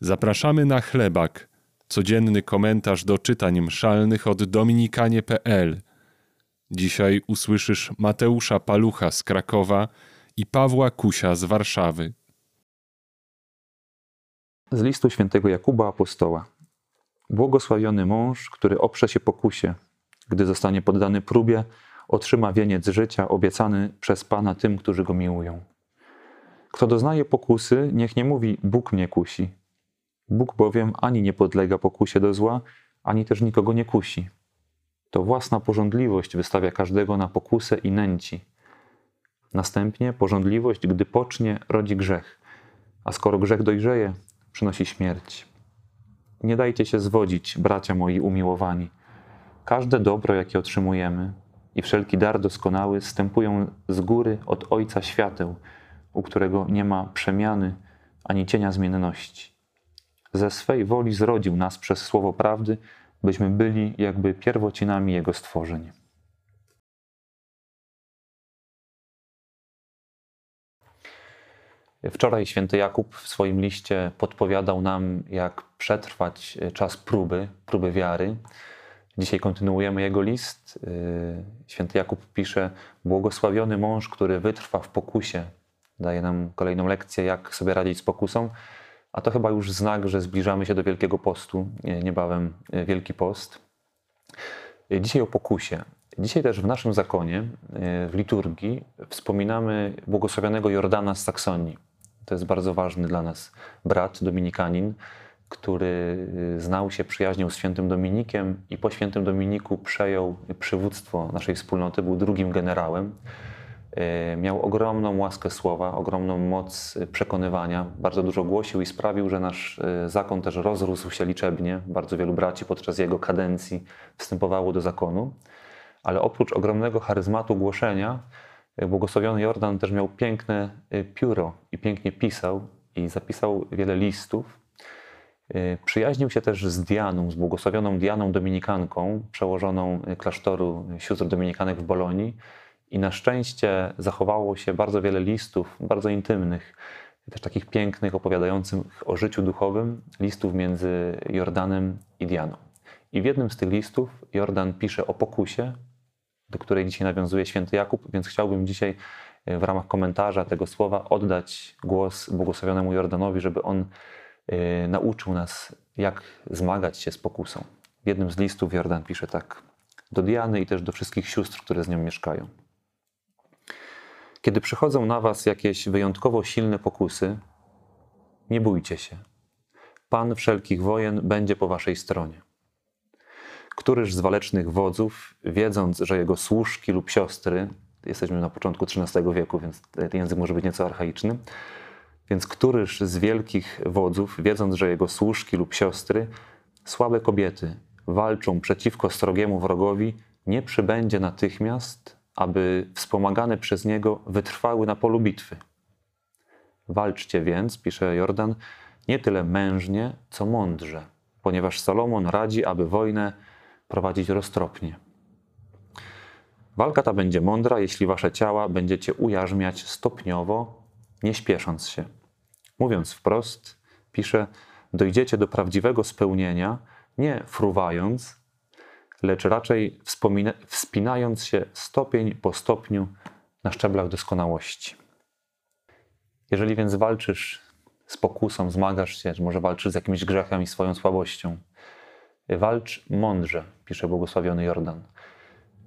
Zapraszamy na chlebak, codzienny komentarz do czytań mszalnych od dominikanie.pl. Dzisiaj usłyszysz Mateusza Palucha z Krakowa i Pawła Kusia z Warszawy. Z listu świętego Jakuba Apostoła. Błogosławiony mąż, który oprze się pokusie, gdy zostanie poddany próbie, otrzyma wieniec życia obiecany przez Pana tym, którzy go miłują. Kto doznaje pokusy, niech nie mówi Bóg mnie kusi. Bóg bowiem ani nie podlega pokusie do zła, ani też nikogo nie kusi. To własna porządliwość wystawia każdego na pokusę i nęci. Następnie porządliwość, gdy pocznie, rodzi grzech, a skoro grzech dojrzeje, przynosi śmierć. Nie dajcie się zwodzić, bracia moi umiłowani. Każde dobro, jakie otrzymujemy i wszelki dar doskonały stępują z góry od Ojca Świateł, u którego nie ma przemiany ani cienia zmienności. Ze swej woli zrodził nas przez słowo prawdy, byśmy byli jakby pierwocinami Jego stworzeń. Wczoraj święty Jakub w swoim liście podpowiadał nam, jak przetrwać czas próby, próby wiary. Dzisiaj kontynuujemy jego list. Święty Jakub pisze: Błogosławiony mąż, który wytrwa w pokusie. Daje nam kolejną lekcję, jak sobie radzić z pokusą. A to chyba już znak, że zbliżamy się do Wielkiego Postu, niebawem Wielki Post. Dzisiaj o pokusie. Dzisiaj też w naszym zakonie, w liturgii, wspominamy błogosławionego Jordana z Saksonii. To jest bardzo ważny dla nas brat, dominikanin, który znał się przyjaźnią z świętym Dominikiem i po świętym Dominiku przejął przywództwo naszej wspólnoty, był drugim generałem. Miał ogromną łaskę słowa, ogromną moc przekonywania, bardzo dużo głosił i sprawił, że nasz zakon też rozrósł się liczebnie. Bardzo wielu braci podczas jego kadencji wstępowało do zakonu. Ale oprócz ogromnego charyzmatu głoszenia, błogosławiony Jordan też miał piękne pióro i pięknie pisał i zapisał wiele listów. Przyjaźnił się też z Dianą, z błogosławioną Dianą Dominikanką, przełożoną klasztoru sióstr Dominikanek w Bolonii. I na szczęście zachowało się bardzo wiele listów, bardzo intymnych, też takich pięknych, opowiadających o życiu duchowym, listów między Jordanem i Dianą. I w jednym z tych listów Jordan pisze o pokusie, do której dzisiaj nawiązuje święty Jakub, więc chciałbym dzisiaj w ramach komentarza tego słowa oddać głos błogosławionemu Jordanowi, żeby on nauczył nas, jak zmagać się z pokusą. W jednym z listów Jordan pisze tak do Diany i też do wszystkich sióstr, które z nią mieszkają. Kiedy przychodzą na Was jakieś wyjątkowo silne pokusy, nie bójcie się. Pan wszelkich wojen będzie po Waszej stronie. Któryż z walecznych wodzów, wiedząc, że jego służki lub siostry, jesteśmy na początku XIII wieku, więc ten język może być nieco archaiczny, więc któryż z wielkich wodzów, wiedząc, że jego służki lub siostry, słabe kobiety, walczą przeciwko srogiemu wrogowi, nie przybędzie natychmiast, aby wspomagane przez niego wytrwały na polu bitwy. Walczcie więc, pisze Jordan, nie tyle mężnie, co mądrze, ponieważ Salomon radzi, aby wojnę prowadzić roztropnie. Walka ta będzie mądra, jeśli wasze ciała będziecie ujarzmiać stopniowo, nie śpiesząc się. Mówiąc wprost, pisze, dojdziecie do prawdziwego spełnienia, nie fruwając, lecz raczej wspinając się stopień po stopniu na szczeblach doskonałości. Jeżeli więc walczysz z pokusą, zmagasz się, czy może walczysz z jakimś grzechem i swoją słabością, walcz mądrze, pisze błogosławiony Jordan.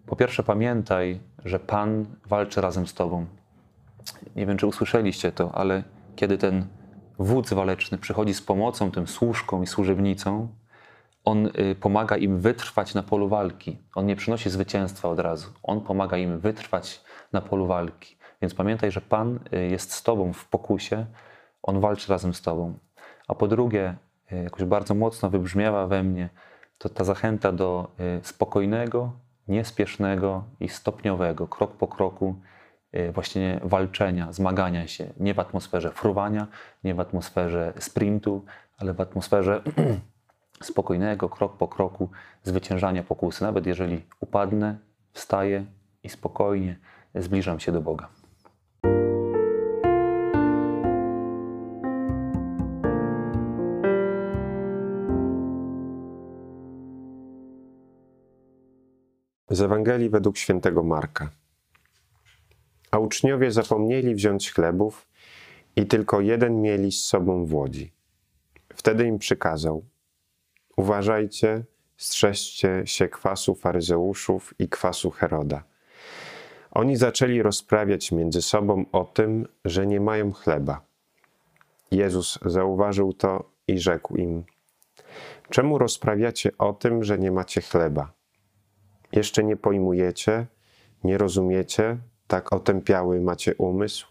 Po pierwsze, pamiętaj, że Pan walczy razem z Tobą. Nie wiem, czy usłyszeliście to, ale kiedy ten wódz waleczny przychodzi z pomocą, tym służką i służebnicą, on y, pomaga im wytrwać na polu walki. On nie przynosi zwycięstwa od razu. On pomaga im wytrwać na polu walki. Więc pamiętaj, że Pan y, jest z Tobą w pokusie, On walczy razem z Tobą. A po drugie, y, jakoś bardzo mocno wybrzmiewa we mnie to ta zachęta do spokojnego, niespiesznego i stopniowego, krok po kroku, właśnie walczenia, zmagania się. Nie w atmosferze fruwania, nie w atmosferze sprintu, ale w atmosferze spokojnego, krok po kroku zwyciężania pokusy, nawet jeżeli upadnę, wstaję i spokojnie zbliżam się do Boga. Z Ewangelii według świętego Marka. A uczniowie zapomnieli wziąć chlebów i tylko jeden mieli z sobą w łodzi. Wtedy im przykazał: Uważajcie, strzeżcie się kwasu faryzeuszów i kwasu Heroda. Oni zaczęli rozprawiać między sobą o tym, że nie mają chleba. Jezus zauważył to i rzekł im: Czemu rozprawiacie o tym, że nie macie chleba? Jeszcze nie pojmujecie, nie rozumiecie, tak otępiały macie umysł?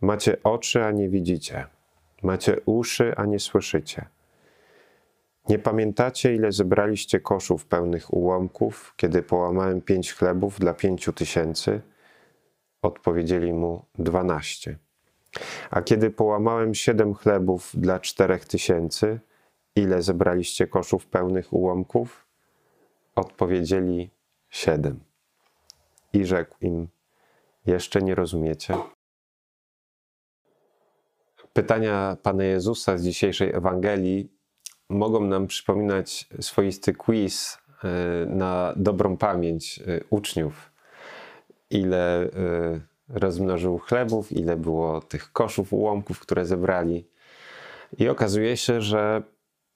Macie oczy, a nie widzicie, macie uszy, a nie słyszycie. Nie pamiętacie, ile zebraliście koszów pełnych ułomków, kiedy połamałem pięć chlebów dla pięciu tysięcy? Odpowiedzieli mu dwanaście. A kiedy połamałem siedem chlebów dla czterech tysięcy, ile zebraliście koszów pełnych ułomków? Odpowiedzieli siedem. I rzekł im: Jeszcze nie rozumiecie? Pytania Pana Jezusa z dzisiejszej Ewangelii mogą nam przypominać swoisty quiz e, na dobrą pamięć e, uczniów. Ile e, rozmnożył chlebów, ile było tych koszów, ułomków, które zebrali. I okazuje się, że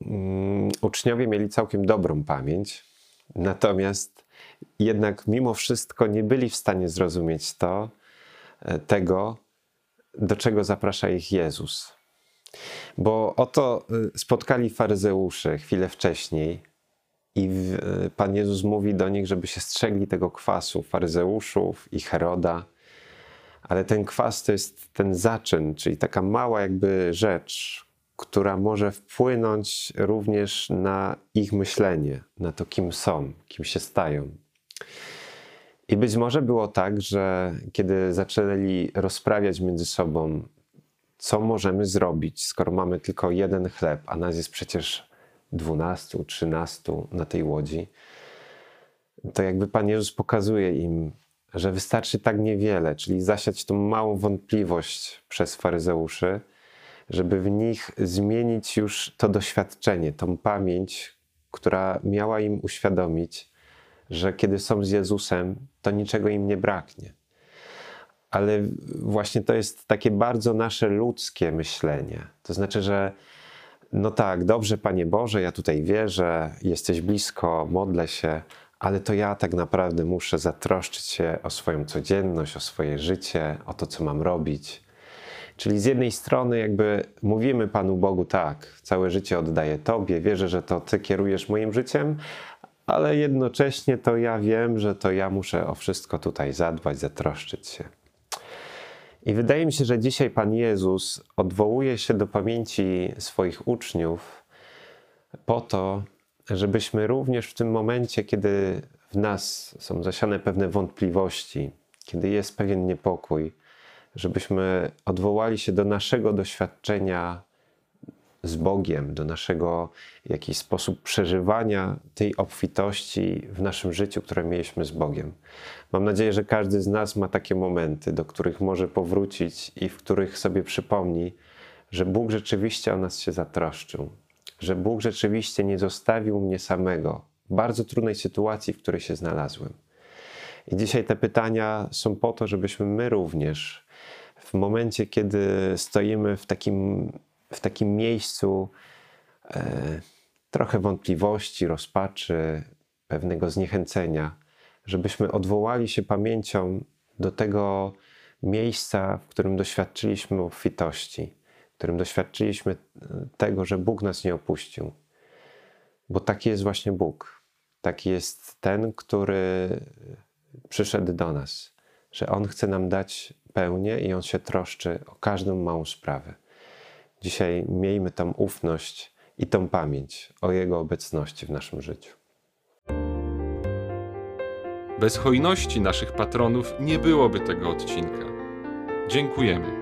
mm, uczniowie mieli całkiem dobrą pamięć, natomiast jednak mimo wszystko nie byli w stanie zrozumieć to, tego, do czego zaprasza ich Jezus. Bo oto y, spotkali faryzeuszy chwilę wcześniej i y, Pan Jezus mówi do nich, żeby się strzegli tego kwasu faryzeuszów i Heroda. Ale ten kwas to jest ten zaczyn, czyli taka mała jakby rzecz, która może wpłynąć również na ich myślenie, na to, kim są, kim się stają. I być może było tak, że kiedy zaczęli rozprawiać między sobą, co możemy zrobić, skoro mamy tylko jeden chleb, a nas jest przecież dwunastu, trzynastu na tej łodzi, to jakby Pan Jezus pokazuje im, że wystarczy tak niewiele, czyli zasiać tą małą wątpliwość przez faryzeuszy, żeby w nich zmienić już to doświadczenie, tą pamięć, która miała im uświadomić, że kiedy są z Jezusem, to niczego im nie braknie ale właśnie to jest takie bardzo nasze ludzkie myślenie. To znaczy, że no tak, dobrze, Panie Boże, ja tutaj wierzę, jesteś blisko, modlę się, ale to ja tak naprawdę muszę zatroszczyć się o swoją codzienność, o swoje życie, o to, co mam robić. Czyli z jednej strony, jakby mówimy Panu Bogu, tak, całe życie oddaję Tobie, wierzę, że to Ty kierujesz moim życiem, ale jednocześnie to ja wiem, że to ja muszę o wszystko tutaj zadbać, zatroszczyć się. I wydaje mi się, że dzisiaj Pan Jezus odwołuje się do pamięci swoich uczniów po to, żebyśmy również w tym momencie, kiedy w nas są zasiane pewne wątpliwości, kiedy jest pewien niepokój, żebyśmy odwołali się do naszego doświadczenia z Bogiem, do naszego jakiś sposób przeżywania tej obfitości w naszym życiu, które mieliśmy z Bogiem. Mam nadzieję, że każdy z nas ma takie momenty, do których może powrócić i w których sobie przypomni, że Bóg rzeczywiście o nas się zatroszczył, że Bóg rzeczywiście nie zostawił mnie samego w bardzo trudnej sytuacji, w której się znalazłem. I dzisiaj te pytania są po to, żebyśmy my również w momencie, kiedy stoimy w takim w takim miejscu e, trochę wątpliwości, rozpaczy, pewnego zniechęcenia, żebyśmy odwołali się pamięcią do tego miejsca, w którym doświadczyliśmy obfitości, w którym doświadczyliśmy e, tego, że Bóg nas nie opuścił. Bo taki jest właśnie Bóg. Taki jest ten, który przyszedł do nas, że On chce nam dać pełnię i On się troszczy o każdą małą sprawę. Dzisiaj miejmy tą ufność i tą pamięć o Jego obecności w naszym życiu. Bez hojności naszych patronów nie byłoby tego odcinka. Dziękujemy.